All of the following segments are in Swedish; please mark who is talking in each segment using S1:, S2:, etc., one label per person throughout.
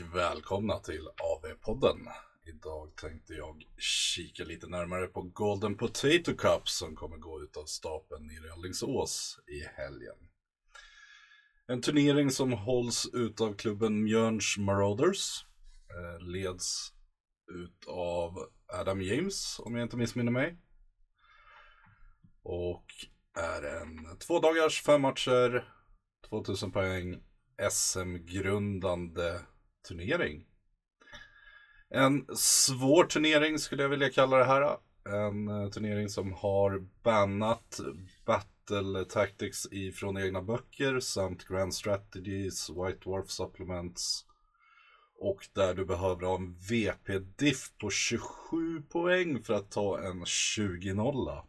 S1: och välkomna till AV-podden. Idag tänkte jag kika lite närmare på Golden Potato Cup som kommer gå ut av stapeln nere i Alingsås i helgen. En turnering som hålls utav klubben Mjörns Marauders. Eh, leds utav Adam James, om jag inte missminner mig. Och är en två dagars fem matcher, 2000 poäng, SM-grundande turnering. En svår turnering skulle jag vilja kalla det här. En eh, turnering som har bannat Battle Tactics ifrån egna böcker samt Grand Strategies, White Dwarf Supplements och där du behöver ha en VP-diff på 27 poäng för att ta en 20-nolla.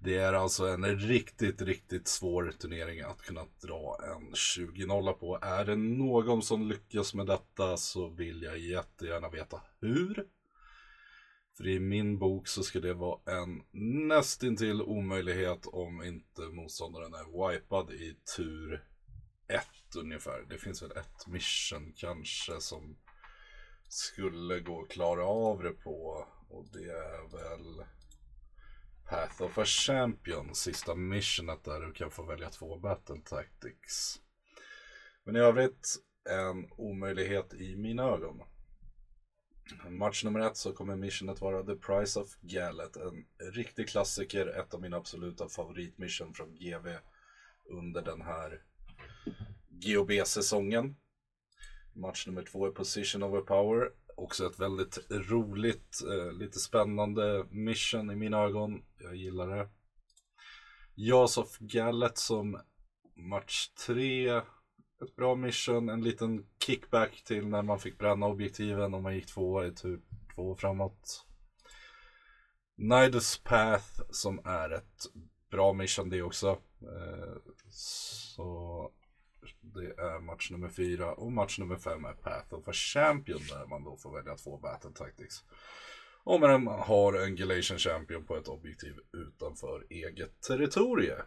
S1: Det är alltså en riktigt, riktigt svår turnering att kunna dra en 20-0 på. Är det någon som lyckas med detta så vill jag jättegärna veta hur. För i min bok så ska det vara en nästintill omöjlighet om inte motståndaren är wipad i tur 1 ungefär. Det finns väl ett mission kanske som skulle gå att klara av det på. Och det är väl Path of a Champion, sista missionet där du kan få välja två battle tactics. Men i övrigt en omöjlighet i mina ögon. Match nummer ett så kommer missionet vara The Price of Gallet, en riktig klassiker, ett av mina absoluta favoritmission från GV under den här GOB-säsongen. Match nummer två är Position over Power, också ett väldigt roligt, eh, lite spännande mission i mina ögon. Jag gillar det. Jas of Gallet som match 3. Ett bra mission, en liten kickback till när man fick bränna objektiven och man gick typ två i tur två framåt. Nidus Path som är ett bra mission det också. Eh, så det är match nummer fyra och match nummer fem är Path of a Champion där man då får välja två Battle Tactics. Om man har en Galatian Champion på ett objektiv utanför eget territorie.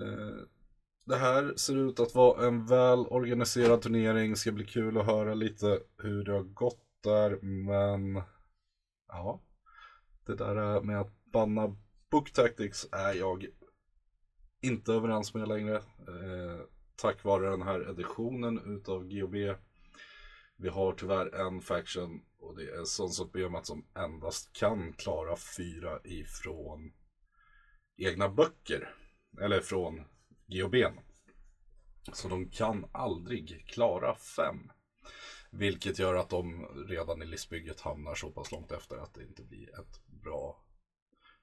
S1: Eh, det här ser ut att vara en väl organiserad turnering. Ska bli kul att höra lite hur det har gått där. Men ja, det där med att banna Book Tactics är jag inte överens med längre. Eh, tack vare den här editionen utav GOB. Vi har tyvärr en faction och det är Sons of Behemoth som endast kan klara fyra ifrån egna böcker. Eller från GOBn. Så de kan aldrig klara fem. Vilket gör att de redan i listbygget hamnar så pass långt efter att det inte blir ett bra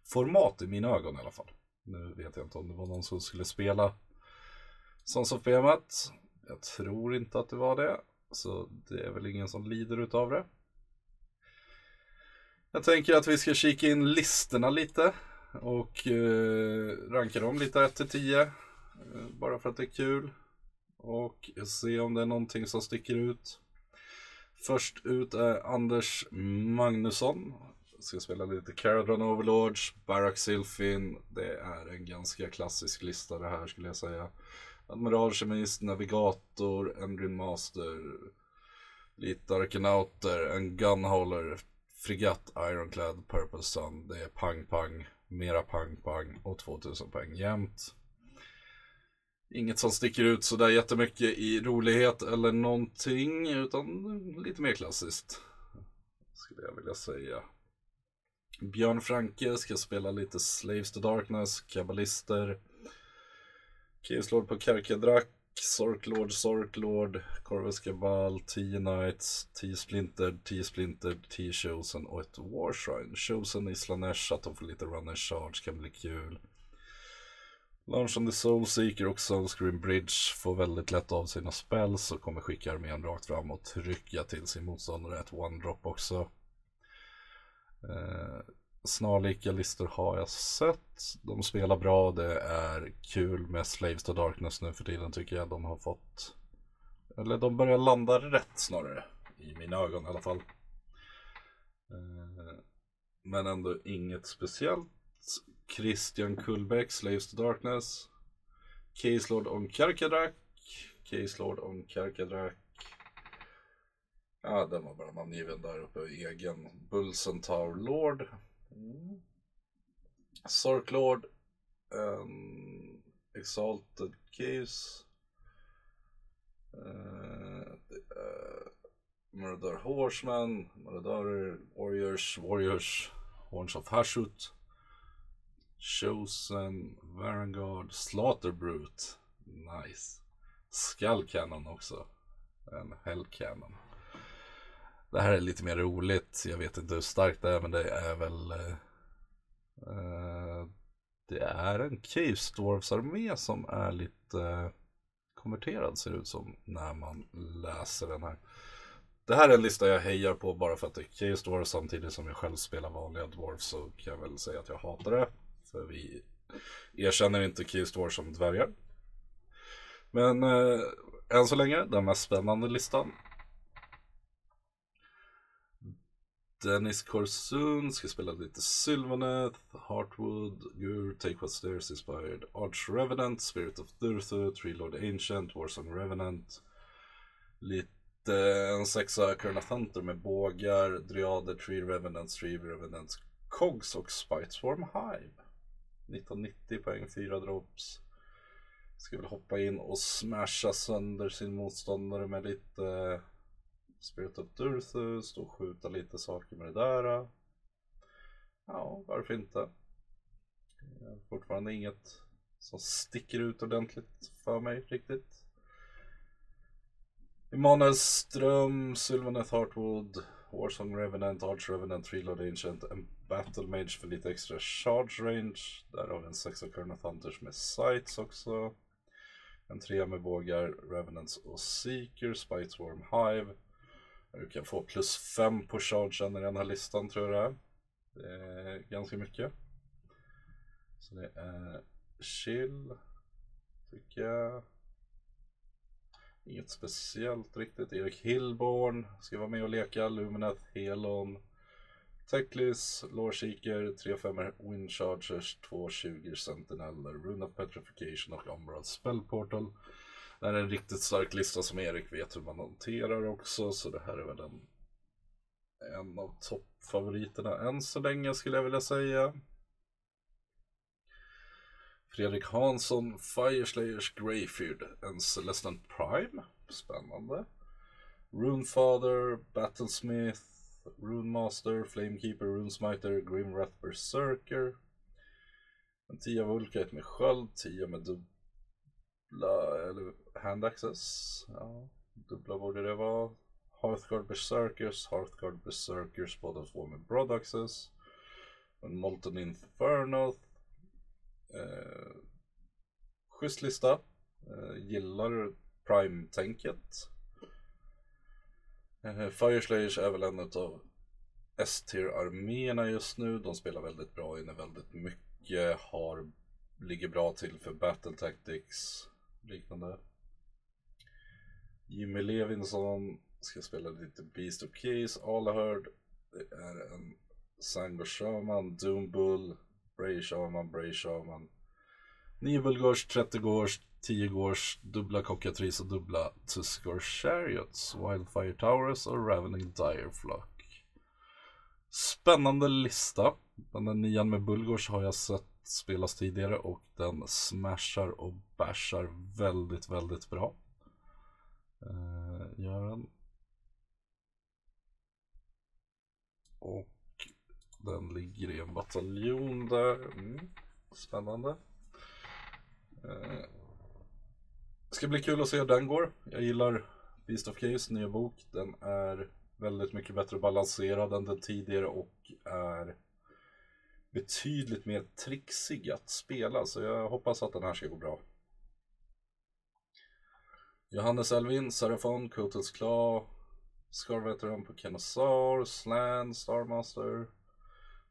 S1: format i mina ögon i alla fall. Nu vet jag inte om det var någon som skulle spela Sons of Behemoth. Jag tror inte att det var det. Så det är väl ingen som lider utav det. Jag tänker att vi ska kika in listorna lite. Och eh, ranka dem lite 1 till 10. Eh, bara för att det är kul. Och se om det är någonting som sticker ut. Först ut är Anders Magnusson ska spela lite Caradron Overlords, Barak Silfin. Det är en ganska klassisk lista det här skulle jag säga. Admiral Kemist, Navigator, Endrin Master, lite Arkenauter, en Gunhauler, Fregatt, Ironclad, Purple Sun. Det är pang-pang, mera pang-pang och 2000 poäng jämt. Inget som sticker ut sådär jättemycket i rolighet eller någonting, utan lite mer klassiskt. Skulle jag vilja säga. Björn Franke ska spela lite Slaves to Darkness, Kabbalister, Chaos på Karkadrak, Sorklord, Sorklord, Corvus Cabal, T-Knights, T-Splintered, T-Splintered, T-Chosen och ett Warshrine. Chosen i Slanesh, att de får lite run and charge kan bli kul. Launch on the Soul Seeker och Sunscreen Bridge får väldigt lätt av sina spells och kommer skicka armén rakt fram och trycka till sin motståndare ett one-drop också. Eh, snarlika listor har jag sett. De spelar bra. Det är kul med Slaves to Darkness nu för tiden tycker jag. De har fått, eller de börjar landa rätt snarare. I mina ögon i alla fall. Eh, men ändå inget speciellt. Christian Kullbäck, Slaves to Darkness. Case Lord on Karkadrak. Case Lord on Karkadrak. Ja, den var bara namngiven där uppe. Egen Bull Centaur Lord. Mm. Sork Lord. Um, Exalted Case. Uh, uh, Murder Horseman. Murder Warriors. Warriors. Horns of Hashut. Chosen. Varangard. Slaughter Brute. Nice. Skull Cannon också. En Hell Cannon. Det här är lite mer roligt. Jag vet inte hur starkt det är men det är väl eh, eh Det är en Cave Storms armé som är lite eh, konverterad ser det ut som när man läser den här. Det här är en lista jag hejar på bara för att det är Cave Storms samtidigt som jag själv spelar vanliga Dwarfs så kan jag väl säga att jag hatar det. För vi erkänner inte Cave Storms som dvärgar. Men eh, än så länge den mest spännande listan Dennis Corsoon ska spela lite Sylvaneth, Heartwood, Gur, Take What Stairs Inspired, Arch Revenant, Spirit of Durthu, Treelord Ancient, Warsong Revenant. Lite en sexa Kurna Thunder med bågar, Dryader, Tree Revenant, Tree Revenants, Cogs och Spiteswarm Hive. 1990 poäng, 4 drops. Ska väl hoppa in och smasha sönder sin motståndare med lite Spirit of Durthus och skjuta lite saker med det där. Ja, varför inte? Eh, fortfarande inget som sticker ut ordentligt för mig riktigt. Emanuel Ström, Sylvaneth Heartwood, Warsong Revenant, Arch Revenant, Reload Ancient, en Battle Mage för lite extra charge range. Där har vi en sexa Kurna Hunters med sights också. En trea med bågar, Revenants och Seeker, Spiteswarm Hive. Du kan få plus 5 på chargen i den här listan tror jag det är. Det är ganska mycket. Så det är chill, tycker jag. Inget speciellt riktigt. Erik Hillborn ska vara med och leka. Lumineth, Helon. Techlis, Lårseeker, 3-5 Windchargers, 2-20 Sentineller, Rune of Petrification och Umbral Spellportal. Portal. Det här är en riktigt stark lista som Erik vet hur man hanterar också. Så det här är väl en, en av toppfavoriterna än så länge skulle jag vilja säga. Fredrik Hansson, Fireslayers Greyfeard, en Celestan Prime. Spännande. Runefather, Battlesmith, Runemaster, Flamekeeper, Runesmiter, Grimwrath Berserker. En 10 Vulkite med sköld, 10 med dubbla, eller hand access. Ja, dubbla borde det vara. Hearthguard Berserkers, Hearthguard Berserkers båda två med Broad access. En Molten Infernoth. Eh, schysst lista. Eh, gillar Prime-tänket. Eh, Fireslayers är väl en av S-tier-arméerna just nu. De spelar väldigt bra inne väldigt mycket. Har, ligger bra till för battle tactics liknande. Jimmy Levinson ska spela lite Beast of Keys, Alaherd. Det är en Sango Shaman, Doombull, Bray Shaman, Bray Shaman. 9 Bulgars, 30 Gors, 10 Gors, dubbla Cockatrice och dubbla Tuskor Chariots, Wildfire Towers och Ravening Direflock. Spännande lista. Den där nian med Bulgors har jag sett spelas tidigare och den smashar och bashar väldigt, väldigt bra. Eh, gör den. Och den ligger i en bataljon där. Mm, spännande. Uh, ska bli kul att se hur den går. Jag gillar Beast of Case nya bok. Den är väldigt mycket bättre balanserad än den tidigare och är betydligt mer trixig att spela. Så jag hoppas att den här ska gå bra. Johannes Elvin, Serafon, Kotels Claw, Scarveteran på Kenosar, Slan, Starmaster,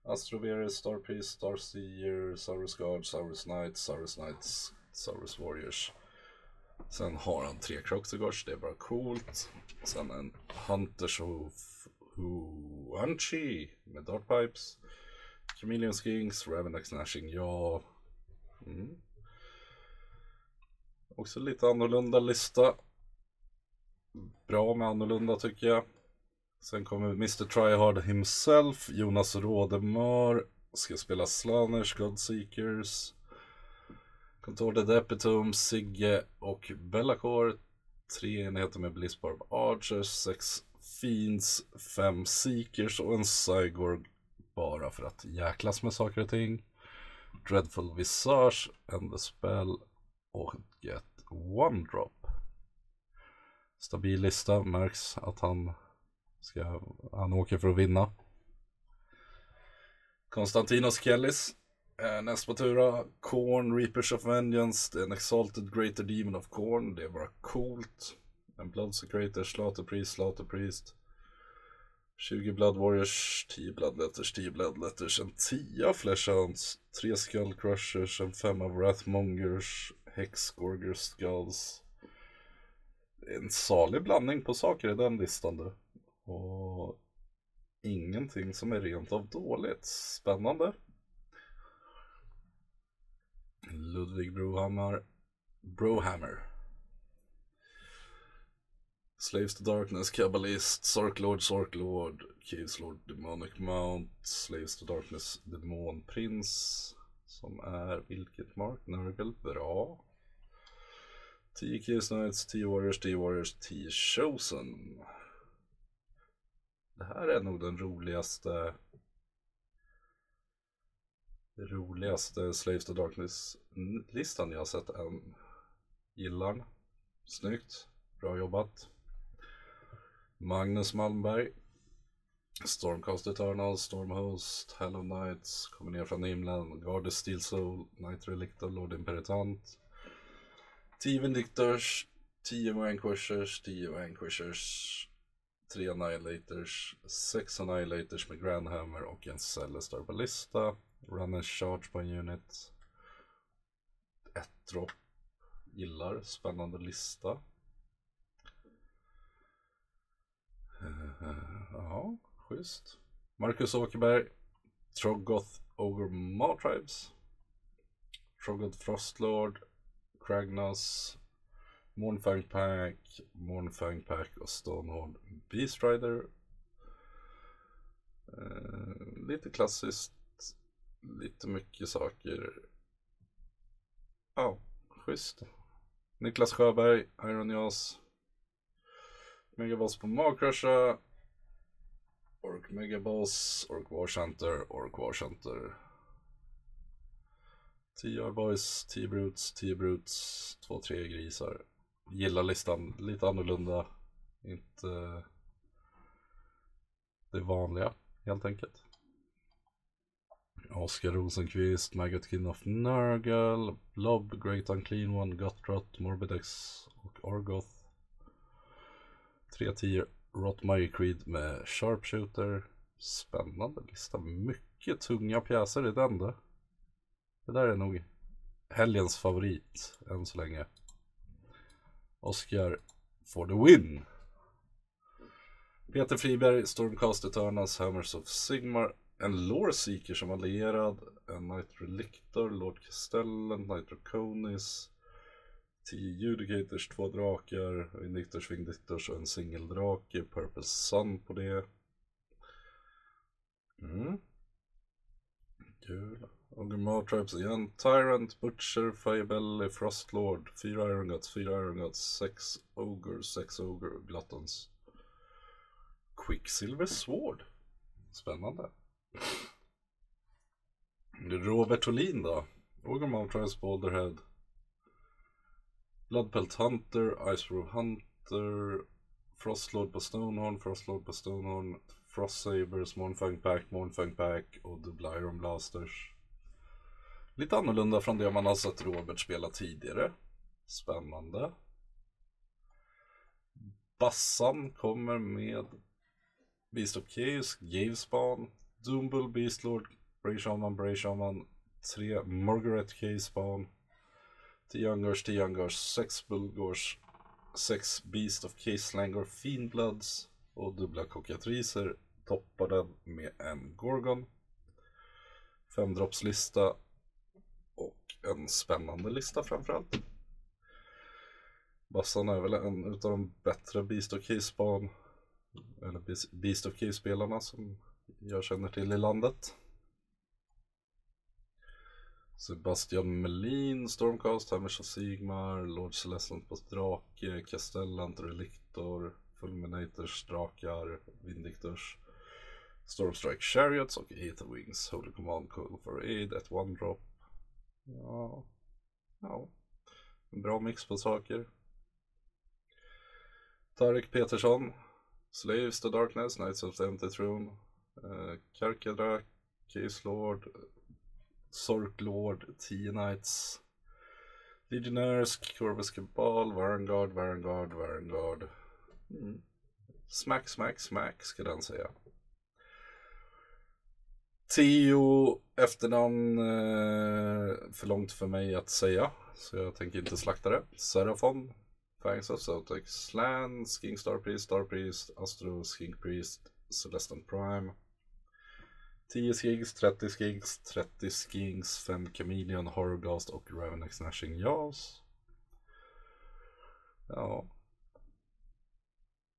S1: Astroverus, Starpriest, Starseer, Saurus Guard, Saurus Knight, Saurus Knights, Saurus Warriors. Sen har han tre Croxigars, det är bara coolt. Sen en Hunters of Huanchi med Dartpipes. Chameleon Skinks, Ravenax Nashing, ja. Mm. Också lite annorlunda lista. bra med annorlunda tycker jag. Sen kommer Mr Tryhard himself, Jonas Rådemar, ska spela Slanners, Godseekers. Contour de Sigge och Bellacore. Tre enheter med Blizzbarb Archers, sex Fiends, fem Seekers och en Cygorg bara för att jäklas med saker och ting. Dreadful Visage, End the Spell och ett One Drop. Stabil lista, märks att han ska, han åker för att vinna. Konstantinos Kellis. Eh, näst på tur Korn, Reapers of Vengeance, det är en Exalted Greater Demon of Korn, det är bara coolt. En Bloodsecrator, Slaughter Priest, Slaughter Priest. 20 Blood Warriors, 10 Blood Letters, 10 Blood Letters, en 10 Fleshhounds, 3 Skull Crushers, en 5 av Wrathmongers, Hex Gorgers Skulls. En salig blandning på saker i den listan du. Och ingenting som är rent av dåligt. Spännande. Ludvig Brohammar. Brohammer. Slaves to Darkness, Kabbalist, Sarklord, Sarklord, Caveslord, Demonic Mount, Slaves to Darkness, Demonprins. Som är vilket mark? Nurgle, bra. 10 Caves Knights, 10 Warriors, 10 Warriors, 10 Chosen. Det här är nog den roligaste roligaste Slaves to Darkness-listan jag har sett än. Gillar. Snyggt. Bra jobbat. Magnus Malmberg. Stormcast Eternal, Stormhost, Hell of Knights, kommer ner från himlen, Garde Steel Soul, Night Relictor, Lord Imperitant. 10 Vindictors, 10 Vanquishers, 10 Vanquishers, 3 Annihilators, 6 Annihilators med Grandhammer och en Celestar Ballista. Run and charge på en unit. Ett dropp. Gillar, spännande lista. Uh, Eh, ja, schysst. Marcus Åkerberg. Troggoth Over Martribes. Trogoth Frostlord. Kragnos. Mornfang Pack. Mornfang Pack och Stonehorn Beast Rider. Uh, lite klassiskt. Lite mycket saker. Ja, schysst. Niklas Sjöberg, Iron Jaws. Megaboss på Magcrusha. Ork Megaboss, Ork War Center, Ork War Center. 10 Boys, 10 Brutes, 10 Brutes, 2-3 grisar. Gillar listan lite annorlunda. Inte det vanliga helt enkelt. Oskar Rosenqvist, Maggot King of Nurgle, Blob, Great Unclean One, Gutrot, Morbidex och Orgoth. 3-10 Rotmire Creed med Sharpshooter. Spännande lista. Mycket tunga pjäser i den då. Det där är nog helgens favorit än så länge. Oscar for the win. Peter Friberg, Stormcast Eternals, Hammers of Sigmar. En Lore Seeker som allierad. En Knight Relictor, Lord Castellan, Knight Draconis. 10 Judicators, två drakar, Indictors, Vindictors och en singeldrake, Purple Sun på det. Mm. Kul. Ogumar Tribes igen. Tyrant, Butcher, Firebelly, Frostlord, fyra Iron Guts, fyra Iron Guts, sex Ogre, sex Ogre, Gluttons. Quicksilver Sword. Spännande. Robert Olin då? Ogumar Tribes, Boulderhead. Bloodpelt Hunter, Iceproof Hunter, Frostlord på Stonehorn, Frostlord på Stonehorn, Frost Sabers, Mornfang Pack, Mornfang Pack och dubbla Iron Blasters. Lite annorlunda från det man har sett Robert spela tidigare. Spännande. Bassan kommer med Beast of Chaos, Gavespan, Doombull, Beastlord, Bray Shaman, Bray Shaman, 3 Margaret K-Spawn, 10 Youngers, 10 Youngers, Sex Bulgors, Sex Beast of Caselangor Fiendbloods och dubbla kokatriser. Toppar den med en Gorgon. Femdroppslista och en spännande lista framförallt. Bassan är väl en utav de bättre Beast of Case-ban, eller Beast of Case-spelarna som jag känner till i landet. Sebastian Melin, Stormcast, Hammersha Sigmar, Lord Celestant på Drake, Castellant, Relictor, Fulminators, Drakar, Vindictors, Stormstrike Chariots och Aether Wings, Holy Command, Call for Aid, ett One Drop. Ja, ja, en bra mix på saker. Tarek Petersson, Slaves to Darkness, Knights of the Empty Throne, uh, Karkadrak, Case Lord, Sork Lord, T-Knights, Legionnaires, Corvus Cabal, Varangard, Varangard, Varangard. Mm. Smack, smack, smack ska den säga. Tio efternamn eh, för långt för mig att säga. Så jag tänker inte slakta det. Serafon, Fangs of Zotex, Slan, Skingstar Priest, Star Priest, Astro, Skink Priest, Celestan Prime. 10 skigs, 30 skigs, 30 skigs, 5 Chameleon, Horrorgast och Ravenex Nashing Jaws. Ja.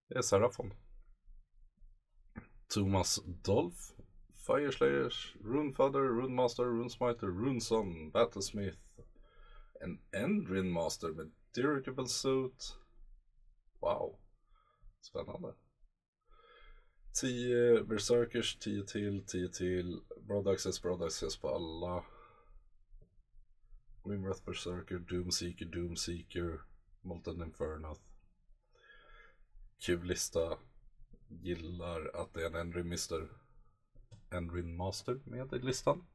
S1: Det är Serafon. Thomas Dolph, Fireslayers, Runefadder, Runemaster, Runesmiter, Runeson, Battlesmith, en Endrin Master med Dirigible Suit. Wow. Spännande. 10 Berserkers, 10 till, 10 till. Broad Access, Broad Access på alla. Grimwrath Berserker, Doomseeker, Doomseeker, Molten Infernoth. Kul lista. Gillar att det är en Endrin Mister. Endrin Master med i listan.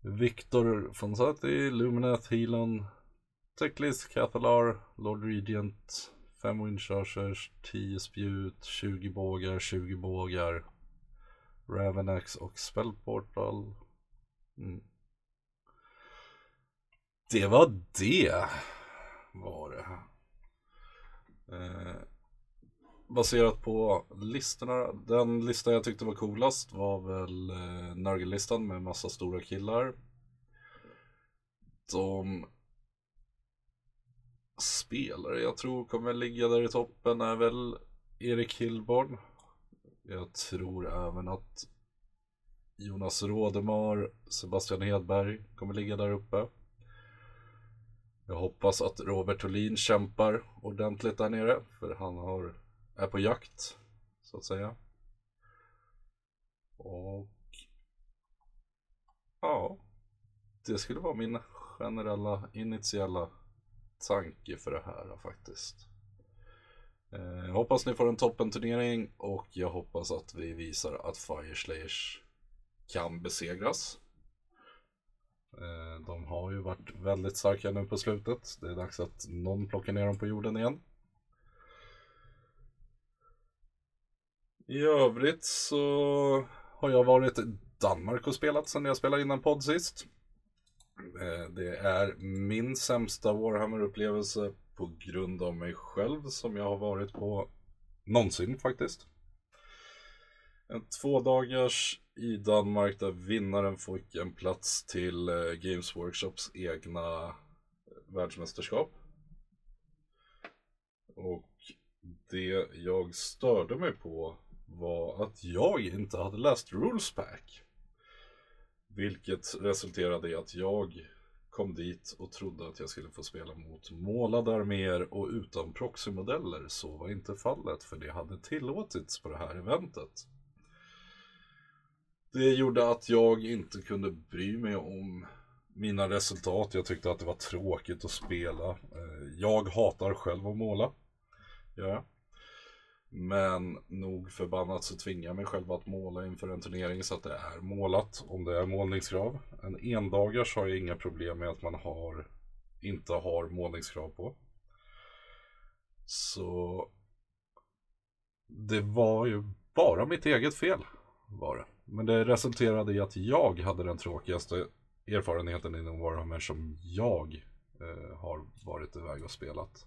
S1: Victor Fonsati, Luminath, Helon, Teklis, Cathalar, Lord Regent, 5 Windchargers, 10 spjut, 20 bågar, 20 bågar, Ravenax och Spellportal. Mm. Det var det. Var det. Eh, baserat på listorna. Den lista jag tyckte var coolast var väl eh, Nörgellistan med massa stora killar. De spelare jag tror kommer ligga där i toppen är väl Erik Hillborn. Jag tror även att Jonas Rådemar, Sebastian Hedberg kommer ligga där uppe. Jag hoppas att Robert Olin kämpar ordentligt där nere för han har, är på jakt så att säga. Och ja, det skulle vara min generella initiella tanke för det här faktiskt. Jag eh, hoppas ni får en toppenturnering och jag hoppas att vi visar att Fire Slayers kan besegras. Eh, de har ju varit väldigt starka nu på slutet. Det är dags att någon plockar ner dem på jorden igen. I övrigt så har jag varit i Danmark och spelat sedan jag spelade in en podd sist. Eh, det är min sämsta Warhammer-upplevelse på grund av mig själv som jag har varit på någonsin faktiskt. En två dagars i Danmark där vinnaren fick en plats till eh, Games Workshops egna eh, världsmästerskap. Och det jag störde mig på var att jag inte hade läst Rules Pack. Vilket resulterade i att jag kom dit och trodde att jag skulle få spela mot målade arméer och utan proxymodeller. Så var inte fallet för det hade tillåtits på det här eventet. Det gjorde att jag inte kunde bry mig om mina resultat. Jag tyckte att det var tråkigt att spela. Eh, jag hatar själv att måla. Ja. Men nog förbannat så tvingar jag mig själv att måla inför en turnering så att det är målat om det är målningskrav. En endagars har jag inga problem med att man har, inte har målningskrav på. Så det var ju bara mitt eget fel var det. Men det resulterade i att jag hade den tråkigaste erfarenheten inom Warhammer som jag eh, har varit iväg och spelat.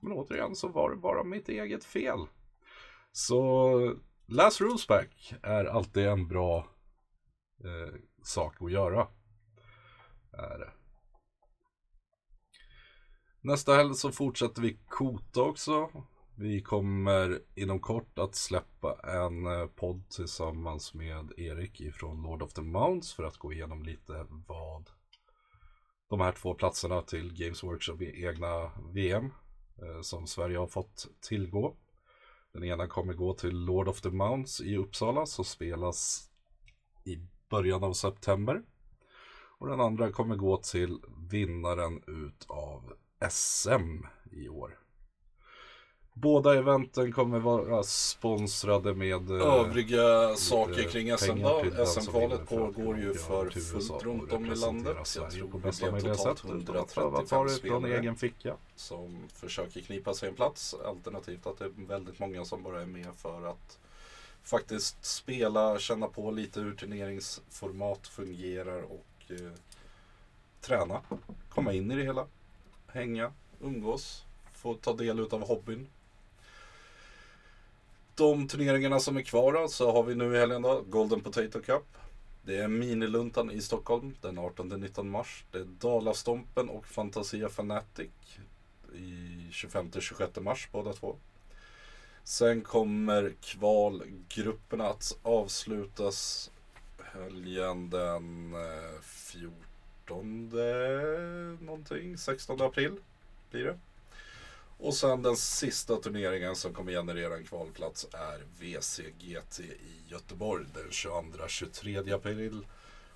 S1: Men återigen så var det bara mitt eget fel. Så last rules back är alltid en bra eh, sak att göra. Är det.
S2: Nästa helg så fortsätter vi Kota också. Vi kommer inom kort att släppa en eh, podd tillsammans med Erik ifrån Lord of the Mounts för att gå igenom lite vad de här två platserna till Games Workshop i egna VM eh, som Sverige har fått tillgå. Den ena kommer gå till Lord of the Mounts i Uppsala som spelas i början av september. Och den andra kommer gå till vinnaren utav SM i år. Båda eventen kommer vara sponsrade med eh,
S1: Övriga saker kring SM SM-kvalet
S2: att
S1: pågår ju för fullt runt om i landet. Jag tror
S2: på bästa möjliga
S1: totalt
S2: sätt. utan att behöva ta
S1: 135
S2: det från
S1: spelare
S2: egen ficka.
S1: som försöker knipa sig en plats. Alternativt att det är väldigt många som bara är med för att faktiskt spela, känna på lite hur turneringsformat fungerar och eh, träna. Komma in i det hela. Hänga, umgås, få ta del utav hobbyn. De turneringarna som är kvar då, så har vi nu i helgen då Golden Potato Cup. Det är Miniluntan i Stockholm den 18-19 mars. Det är Dalastompen och Fantasia Fanatic i 25-26 mars båda två. Sen kommer kvalgrupperna att avslutas helgen den eh, 14 någonting, 16 april blir det. Och sen den sista turneringen som kommer generera en kvalplats är VCGT i Göteborg den 22-23 april.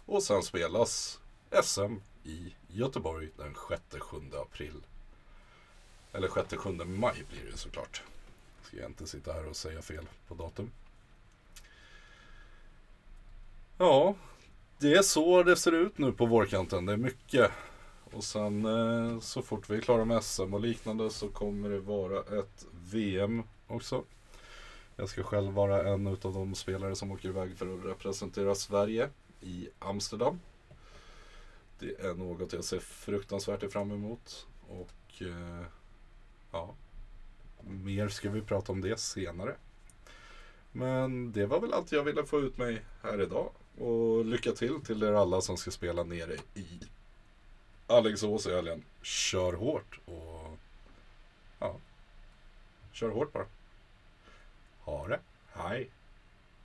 S1: Och sen spelas SM i Göteborg den 6-7 april. Eller 6-7 maj blir det såklart. Ska jag inte sitta här och säga fel på datum. Ja, det är så det ser ut nu på vårkanten. Det är mycket. Och sen eh, så fort vi är klara med SM och liknande så kommer det vara ett VM också. Jag ska själv vara en av de spelare som åker iväg för att representera Sverige i Amsterdam. Det är något jag ser fruktansvärt fram emot. Och eh, ja, mer ska vi prata om det senare. Men det var väl allt jag ville få ut mig här idag. Och lycka till till er alla som ska spela nere i Alingsås i helgen. Kör hårt och ja, kör hårt bara. Ha det. Hej.